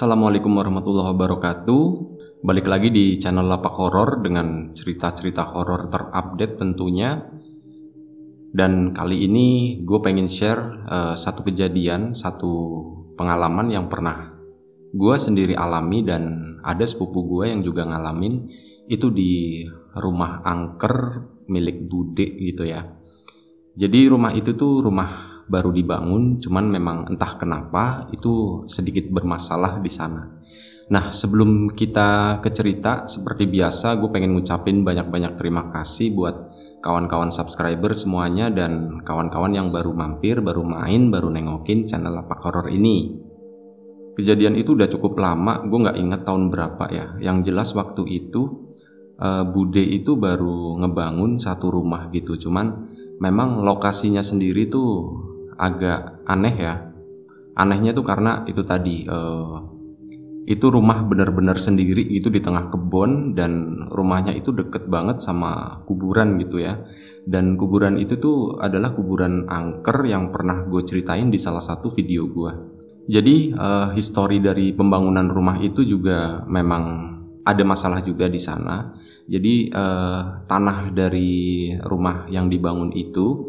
Assalamualaikum warahmatullahi wabarakatuh. Balik lagi di channel Lapak Horor dengan cerita-cerita horor terupdate tentunya. Dan kali ini gue pengen share uh, satu kejadian, satu pengalaman yang pernah gue sendiri alami dan ada sepupu gue yang juga ngalamin itu di rumah angker milik Bude gitu ya. Jadi rumah itu tuh rumah baru dibangun, cuman memang entah kenapa itu sedikit bermasalah di sana. Nah, sebelum kita ke cerita, seperti biasa gue pengen ngucapin banyak-banyak terima kasih buat kawan-kawan subscriber semuanya dan kawan-kawan yang baru mampir, baru main, baru nengokin channel Lapak Horror ini. Kejadian itu udah cukup lama, gue nggak inget tahun berapa ya. Yang jelas waktu itu uh, Bude itu baru ngebangun satu rumah gitu, cuman memang lokasinya sendiri tuh agak aneh ya. Anehnya tuh karena itu tadi uh, itu rumah benar-benar sendiri itu di tengah kebun dan rumahnya itu deket banget sama kuburan gitu ya. Dan kuburan itu tuh adalah kuburan angker yang pernah gue ceritain di salah satu video gue. Jadi uh, histori dari pembangunan rumah itu juga memang ada masalah juga di sana. Jadi uh, tanah dari rumah yang dibangun itu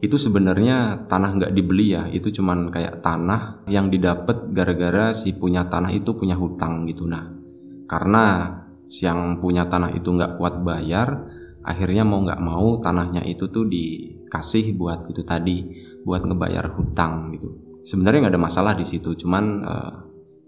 itu sebenarnya tanah nggak dibeli ya. Itu cuman kayak tanah yang didapat gara-gara si punya tanah itu punya hutang gitu. Nah karena si yang punya tanah itu nggak kuat bayar akhirnya mau nggak mau tanahnya itu tuh dikasih buat itu tadi buat ngebayar hutang gitu. Sebenarnya nggak ada masalah di situ cuman uh,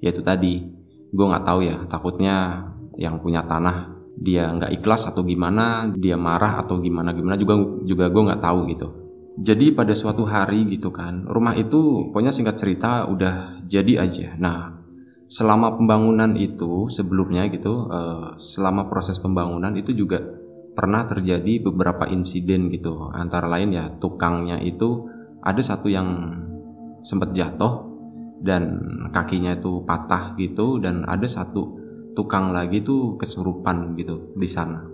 ya itu tadi. Gue nggak tahu ya takutnya yang punya tanah dia nggak ikhlas atau gimana dia marah atau gimana gimana juga juga gue nggak tahu gitu jadi pada suatu hari gitu kan, rumah itu pokoknya singkat cerita udah jadi aja. Nah, selama pembangunan itu sebelumnya gitu, uh, selama proses pembangunan itu juga pernah terjadi beberapa insiden gitu. Antara lain ya tukangnya itu ada satu yang sempat jatuh dan kakinya itu patah gitu dan ada satu tukang lagi tuh kesurupan gitu di sana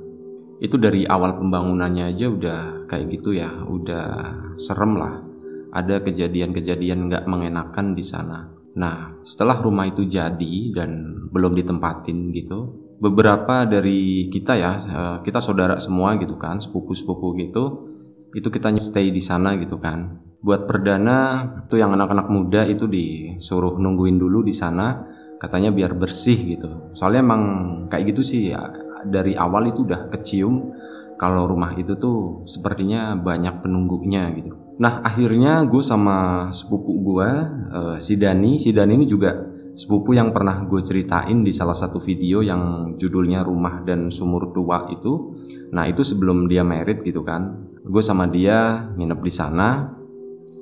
itu dari awal pembangunannya aja udah kayak gitu ya, udah serem lah. Ada kejadian-kejadian nggak mengenakan di sana. Nah, setelah rumah itu jadi dan belum ditempatin gitu, beberapa dari kita ya, eh, kita saudara semua gitu kan, sepupu-sepupu gitu, itu kita stay di sana gitu kan. Buat perdana tuh yang anak-anak muda itu disuruh nungguin dulu di sana, katanya biar bersih gitu. Soalnya emang kayak gitu sih ya, dari awal itu udah kecium kalau rumah itu tuh sepertinya banyak penunggunya gitu. Nah akhirnya gue sama sepupu gue uh, si Dani, si Dani ini juga sepupu yang pernah gue ceritain di salah satu video yang judulnya Rumah dan Sumur Tua itu. Nah itu sebelum dia merit gitu kan, gue sama dia nginep di sana.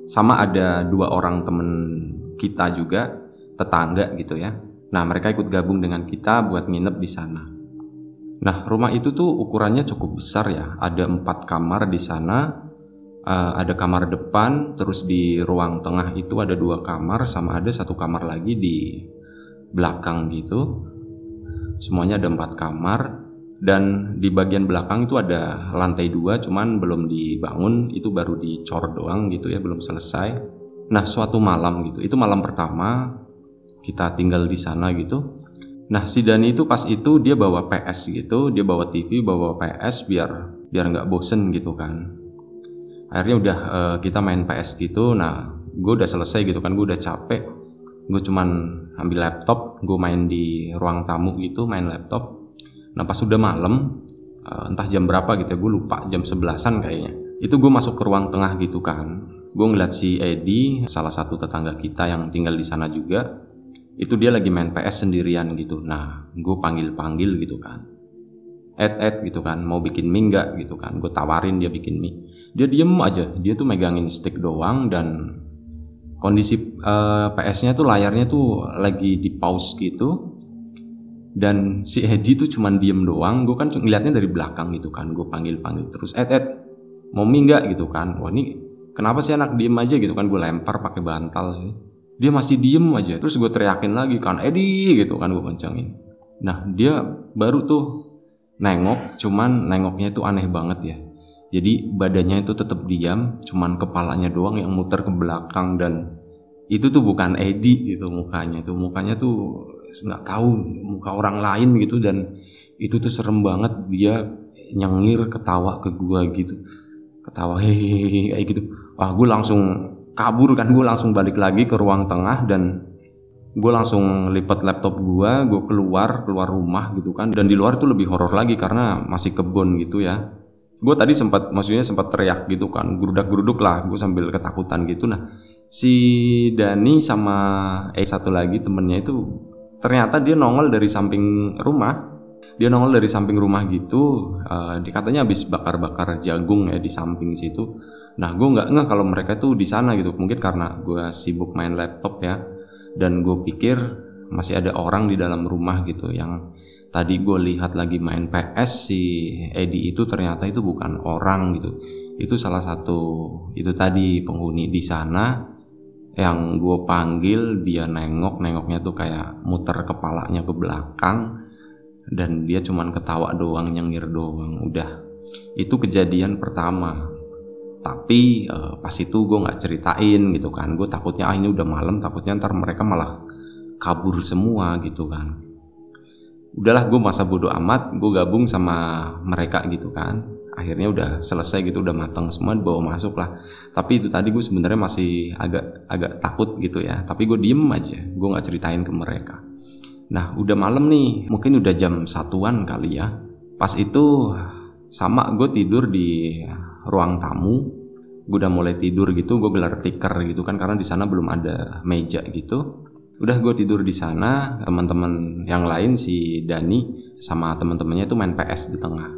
Sama ada dua orang temen kita juga tetangga gitu ya. Nah mereka ikut gabung dengan kita buat nginep di sana. Nah, rumah itu tuh ukurannya cukup besar ya. Ada empat kamar di sana. Uh, ada kamar depan, terus di ruang tengah itu ada dua kamar, sama ada satu kamar lagi di belakang gitu. Semuanya ada empat kamar. Dan di bagian belakang itu ada lantai dua, cuman belum dibangun, itu baru dicor doang gitu ya, belum selesai. Nah, suatu malam gitu, itu malam pertama kita tinggal di sana gitu Nah si Dani itu pas itu dia bawa PS gitu, dia bawa TV, bawa PS biar biar nggak bosen gitu kan. Akhirnya udah uh, kita main PS gitu, nah gue udah selesai gitu kan, gue udah capek. Gue cuman ambil laptop, gue main di ruang tamu gitu, main laptop. Nah pas udah malam, uh, entah jam berapa gitu ya, gue lupa jam sebelasan kayaknya. Itu gue masuk ke ruang tengah gitu kan. Gue ngeliat si Edi, salah satu tetangga kita yang tinggal di sana juga itu dia lagi main PS sendirian gitu. Nah gue panggil panggil gitu kan. Ed Ed gitu kan mau bikin mie nggak gitu kan. Gue tawarin dia bikin mie. Dia diem aja. Dia tuh megangin stick doang dan kondisi uh, eh, PS-nya tuh layarnya tuh lagi di pause gitu. Dan si Edi tuh cuman diem doang. Gue kan ngeliatnya dari belakang gitu kan. Gue panggil panggil terus Ed Ed mau mie nggak? gitu kan. Wah ini kenapa sih anak diem aja gitu kan? Gue lempar pakai bantal gitu dia masih diem aja. Terus gue teriakin lagi kan Edi gitu kan gue kencengin nah dia baru tuh nengok cuman nengoknya itu aneh banget ya. Jadi badannya itu tetap diam cuman kepalanya doang yang muter ke belakang dan itu tuh bukan Edi gitu mukanya. Tuh mukanya tuh nggak tahu muka orang lain gitu dan itu tuh serem banget. Dia nyengir ketawa ke gua gitu. Ketawa hehehe kayak gitu. Wah gue langsung kabur kan gue langsung balik lagi ke ruang tengah dan gue langsung lipat laptop gue gue keluar keluar rumah gitu kan. Dan di luar tuh lebih horor lagi karena masih kebun gitu ya. Gue tadi sempat maksudnya sempat teriak gitu kan gerudak geruduk lah gue sambil ketakutan gitu. Nah si Dani sama eh satu lagi temennya itu ternyata dia nongol dari samping rumah. Dia nongol dari samping rumah gitu uh, dia katanya habis bakar-bakar jagung ya di samping situ nah gue nggak nggak kalau mereka tuh di sana gitu. Mungkin karena gue sibuk main laptop ya. Dan gue pikir masih ada orang di dalam rumah gitu yang tadi gue lihat lagi main PS si Edi itu ternyata itu bukan orang gitu. Itu salah satu itu tadi penghuni di sana yang gue panggil dia nengok nengoknya tuh kayak muter kepalanya ke belakang. Dan dia cuman ketawa doang nyengir doang udah. Itu kejadian pertama tapi uh, pas itu gue nggak ceritain gitu kan. Gue takutnya ah ini udah malam takutnya ntar mereka malah kabur semua gitu kan. Udahlah gue masa bodoh amat gue gabung sama mereka gitu kan. Akhirnya udah selesai gitu udah matang semua bawa masuk lah. Tapi itu tadi gue sebenarnya masih agak agak takut gitu ya. Tapi gue diem aja gue nggak ceritain ke mereka. Nah udah malam nih, mungkin udah jam satuan kali ya. Pas itu sama gue tidur di ruang tamu. Gue udah mulai tidur gitu, gue gelar tikar gitu kan karena di sana belum ada meja gitu. Udah gue tidur di sana, teman-teman yang lain si Dani sama teman-temannya itu main PS di tengah.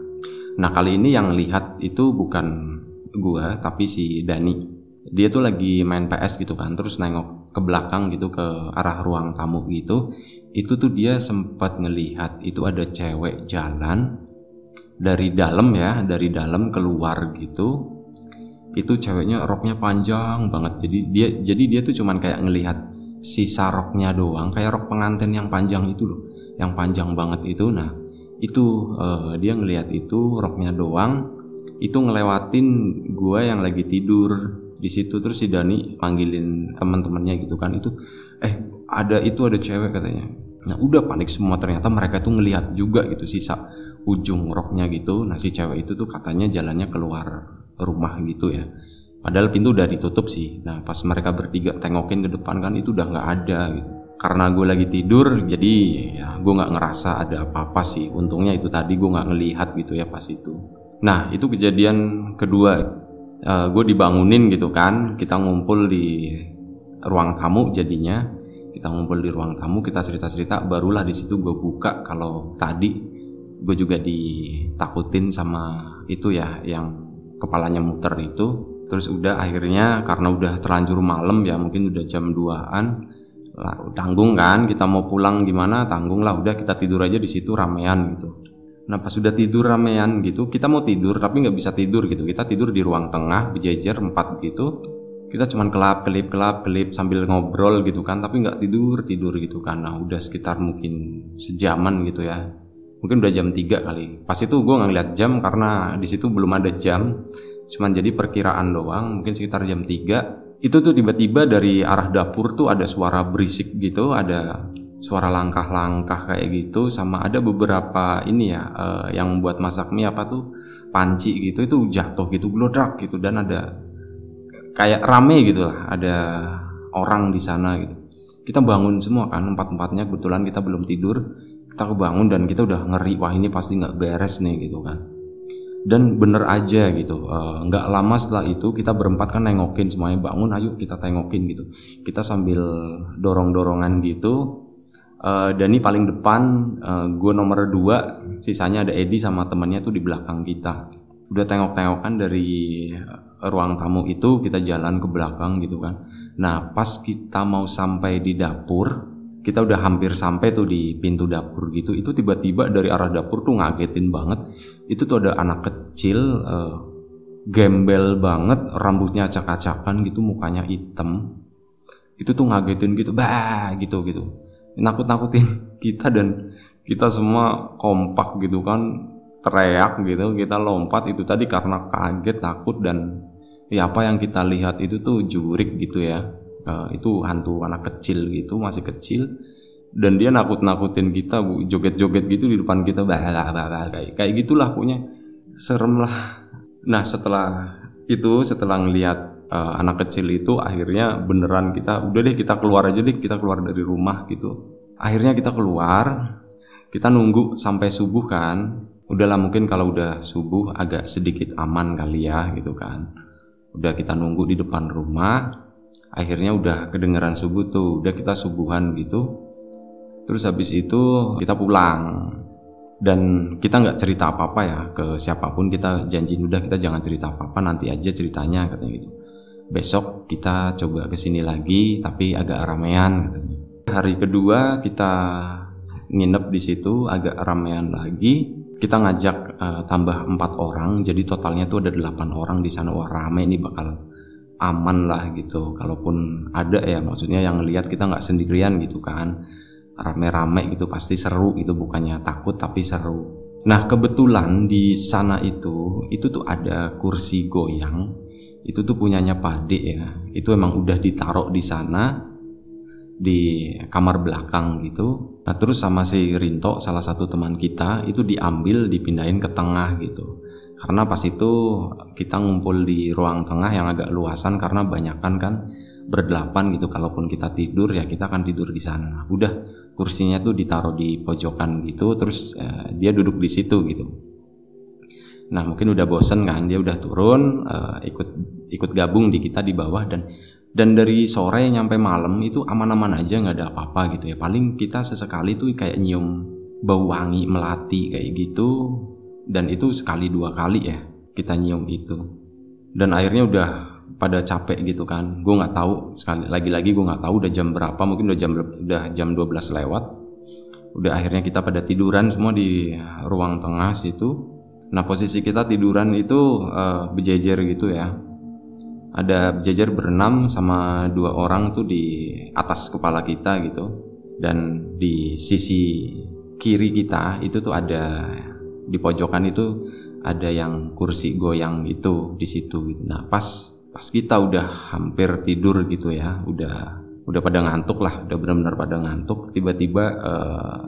Nah kali ini yang lihat itu bukan gue tapi si Dani. Dia tuh lagi main PS gitu kan, terus nengok ke belakang gitu ke arah ruang tamu gitu itu tuh dia sempat ngelihat itu ada cewek jalan dari dalam ya dari dalam keluar gitu itu ceweknya roknya panjang banget. Jadi dia jadi dia tuh cuman kayak ngelihat sisa roknya doang. Kayak rok pengantin yang panjang itu loh. Yang panjang banget itu. Nah itu uh, dia ngelihat itu roknya doang. Itu ngelewatin gua yang lagi tidur di situ. Terus si Dani panggilin teman-temannya gitu kan. Itu eh ada itu ada cewek katanya. Nah udah panik semua. Ternyata mereka tuh ngelihat juga gitu sisa ujung roknya gitu. Nah si cewek itu tuh katanya jalannya keluar rumah gitu ya. Padahal pintu udah ditutup sih. Nah pas mereka bertiga tengokin ke depan kan itu udah nggak ada gitu. Karena gue lagi tidur jadi ya gue nggak ngerasa ada apa-apa sih. Untungnya itu tadi gue nggak ngelihat gitu ya pas itu. Nah itu kejadian kedua. Uh, gue dibangunin gitu kan. Kita ngumpul di ruang tamu jadinya. Kita ngumpul di ruang tamu kita cerita cerita barulah di situ gue buka. Kalau tadi gue juga ditakutin sama itu ya yang kepalanya muter itu terus udah akhirnya karena udah terlanjur malam ya mungkin udah jam 2an lah tanggung kan kita mau pulang gimana tanggung lah udah kita tidur aja di situ ramean gitu Nah pas sudah tidur ramean gitu, kita mau tidur tapi nggak bisa tidur gitu. Kita tidur di ruang tengah, berjejer empat gitu. Kita cuman kelap, kelip, kelap, kelip sambil ngobrol gitu kan, tapi nggak tidur, tidur gitu kan. Nah udah sekitar mungkin sejaman gitu ya. Mungkin udah jam 3 kali. Pas itu gue ngeliat jam karena di situ belum ada jam. Cuman jadi perkiraan doang, mungkin sekitar jam 3. Itu tuh tiba-tiba dari arah dapur tuh ada suara berisik gitu, ada suara langkah-langkah kayak gitu sama ada beberapa ini ya uh, yang buat masak mie apa tuh panci gitu itu jatuh gitu glodrak gitu dan ada kayak rame gitu lah ada orang di sana gitu kita bangun semua kan empat-empatnya kebetulan kita belum tidur kita kebangun dan kita udah ngeri wah ini pasti nggak beres nih gitu kan dan bener aja gitu eh, nggak uh, lama setelah itu kita berempat kan nengokin semuanya bangun ayo kita tengokin gitu kita sambil dorong dorongan gitu uh, Dani paling depan, uh, eh, gue nomor dua, sisanya ada Edi sama temannya tuh di belakang kita. Udah tengok-tengokan dari ruang tamu itu kita jalan ke belakang gitu kan. Nah pas kita mau sampai di dapur, kita udah hampir sampai tuh di pintu dapur gitu. Itu tiba-tiba dari arah dapur tuh ngagetin banget. Itu tuh ada anak kecil, uh, gembel banget, rambutnya acak-acakan gitu, mukanya hitam. Itu tuh ngagetin gitu, bah gitu gitu nakut-nakutin kita dan kita semua kompak gitu kan teriak gitu kita lompat itu tadi karena kaget takut dan ya apa yang kita lihat itu tuh jurik gitu ya uh, itu hantu anak kecil gitu masih kecil. Dan dia nakut-nakutin kita bu joget-joget gitu di depan kita bah, kayak kayak gitulah punya serem lah nah setelah itu setelah ngelihat uh, anak kecil itu akhirnya beneran kita udah deh kita keluar aja deh kita keluar dari rumah gitu. Akhirnya kita keluar kita nunggu sampai subuh kan. Udahlah mungkin kalau udah subuh agak sedikit aman kali ya gitu kan. Udah kita nunggu di depan rumah akhirnya udah kedengeran subuh tuh udah kita subuhan gitu. Terus habis itu kita pulang. Dan kita nggak cerita apa apa ya ke siapa pun kita janji udah kita jangan cerita apa apa nanti aja ceritanya katanya gitu. Besok kita coba ke sini lagi tapi agak ramean katanya. Hari kedua kita nginep di situ agak ramean lagi. Kita ngajak uh, tambah empat orang jadi totalnya tuh ada delapan orang di sana. Wah rame ini bakal aman lah gitu. Kalaupun ada ya maksudnya yang lihat kita nggak sendirian gitu kan. Rame-rame gitu pasti seru itu bukannya takut tapi seru. Nah kebetulan di sana itu itu tuh ada kursi goyang. Itu tuh punyanya Pade ya. Itu emang udah ditaruh di sana di kamar belakang gitu. Nah terus sama si Rinto salah satu teman kita itu diambil dipindahin ke tengah gitu. Karena pas itu kita ngumpul di ruang tengah yang agak luasan karena banyakan kan berdelapan gitu. Kalaupun kita tidur ya kita akan tidur di sana. Udah kursinya tuh ditaruh di pojokan gitu. Terus eh, dia duduk di situ gitu. Nah mungkin udah bosen kan dia udah turun eh, ikut ikut gabung di kita di bawah dan dan dari sore nyampe malam itu aman-aman aja nggak ada apa-apa gitu ya paling kita sesekali tuh kayak nyium bau wangi melati kayak gitu dan itu sekali dua kali ya kita nyium itu. Dan akhirnya udah pada capek gitu kan. Gue nggak tahu sekali lagi-lagi gue nggak tahu udah jam berapa mungkin udah jam udah jam 12 lewat. Udah akhirnya kita pada tiduran semua di ruang tengah situ. Nah posisi kita tiduran itu uh, berjejer gitu ya. Ada jajar berenam sama dua orang tuh di atas kepala kita gitu. Dan di sisi kiri kita itu tuh ada di pojokan itu ada yang kursi goyang itu di situ gitu. Nah pas pas kita udah hampir tidur gitu ya, udah udah pada ngantuk lah, udah benar-benar pada ngantuk. Tiba-tiba uh,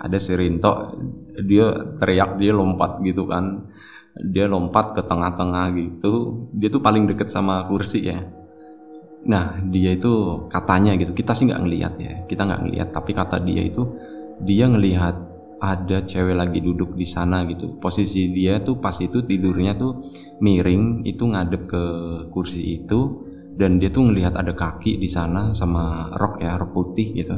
ada si Rinto, dia teriak dia lompat gitu kan dia lompat ke tengah-tengah gitu dia tuh paling deket sama kursi ya nah dia itu katanya gitu kita sih nggak ngelihat ya kita nggak ngelihat tapi kata dia itu dia ngelihat ada cewek lagi duduk di sana gitu. Posisi dia tuh pas itu tidurnya tuh miring itu ngadep ke kursi itu dan dia tuh ngelihat ada kaki di sana sama rok ya rok putih gitu.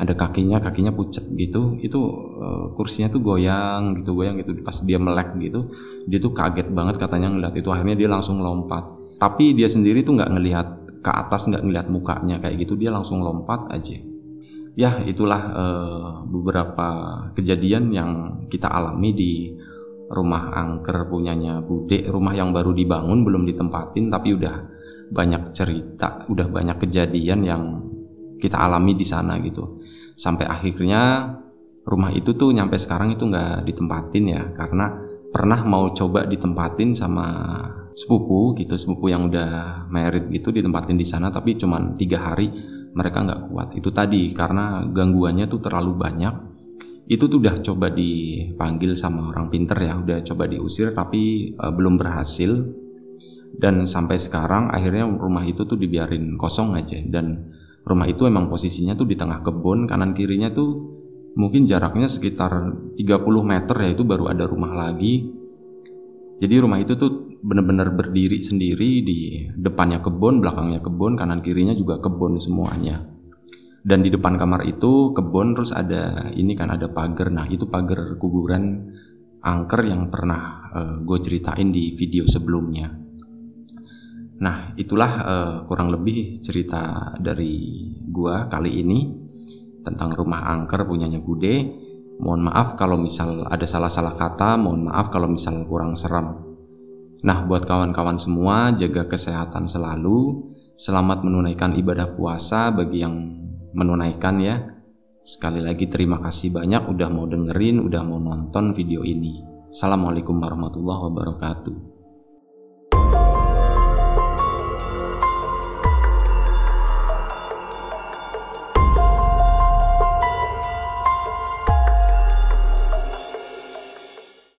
Ada kakinya kakinya pucat gitu. Itu uh, kursinya tuh goyang gitu goyang gitu. Pas dia melek gitu dia tuh kaget banget katanya ngeliat itu. Akhirnya dia langsung lompat. Tapi dia sendiri tuh nggak ngelihat ke atas nggak ngelihat mukanya kayak gitu. Dia langsung lompat aja ya itulah uh, beberapa kejadian yang kita alami di rumah angker punyanya Bude. Rumah yang baru dibangun belum ditempatin tapi udah banyak cerita udah banyak kejadian yang kita alami di sana gitu. Sampai akhirnya rumah itu tuh nyampe sekarang itu nggak ditempatin ya karena pernah mau coba ditempatin sama sepupu gitu sepupu yang udah merit gitu ditempatin di sana tapi cuman tiga hari mereka nggak kuat. Itu tadi karena gangguannya tuh terlalu banyak. Itu tuh udah coba dipanggil sama orang pinter ya udah coba diusir tapi uh, belum berhasil. Dan sampai sekarang akhirnya rumah itu tuh dibiarin kosong aja. Dan rumah itu emang posisinya tuh di tengah kebun kanan kirinya tuh mungkin jaraknya sekitar 30 meter ya itu baru ada rumah lagi jadi rumah itu tuh benar-benar berdiri sendiri di depannya kebun belakangnya kebun kanan kirinya juga kebun semuanya. Dan di depan kamar itu kebun terus ada ini kan ada pagar. Nah itu pagar kuburan angker yang pernah uh, eh, gue ceritain di video sebelumnya. Nah, itulah uh, kurang lebih cerita dari gua kali ini tentang rumah angker punyanya Bude. Mohon maaf kalau misal ada salah-salah kata, mohon maaf kalau misal kurang seram. Nah, buat kawan-kawan semua, jaga kesehatan selalu. Selamat menunaikan ibadah puasa bagi yang menunaikan ya. Sekali lagi terima kasih banyak udah mau dengerin, udah mau nonton video ini. Assalamualaikum warahmatullahi wabarakatuh.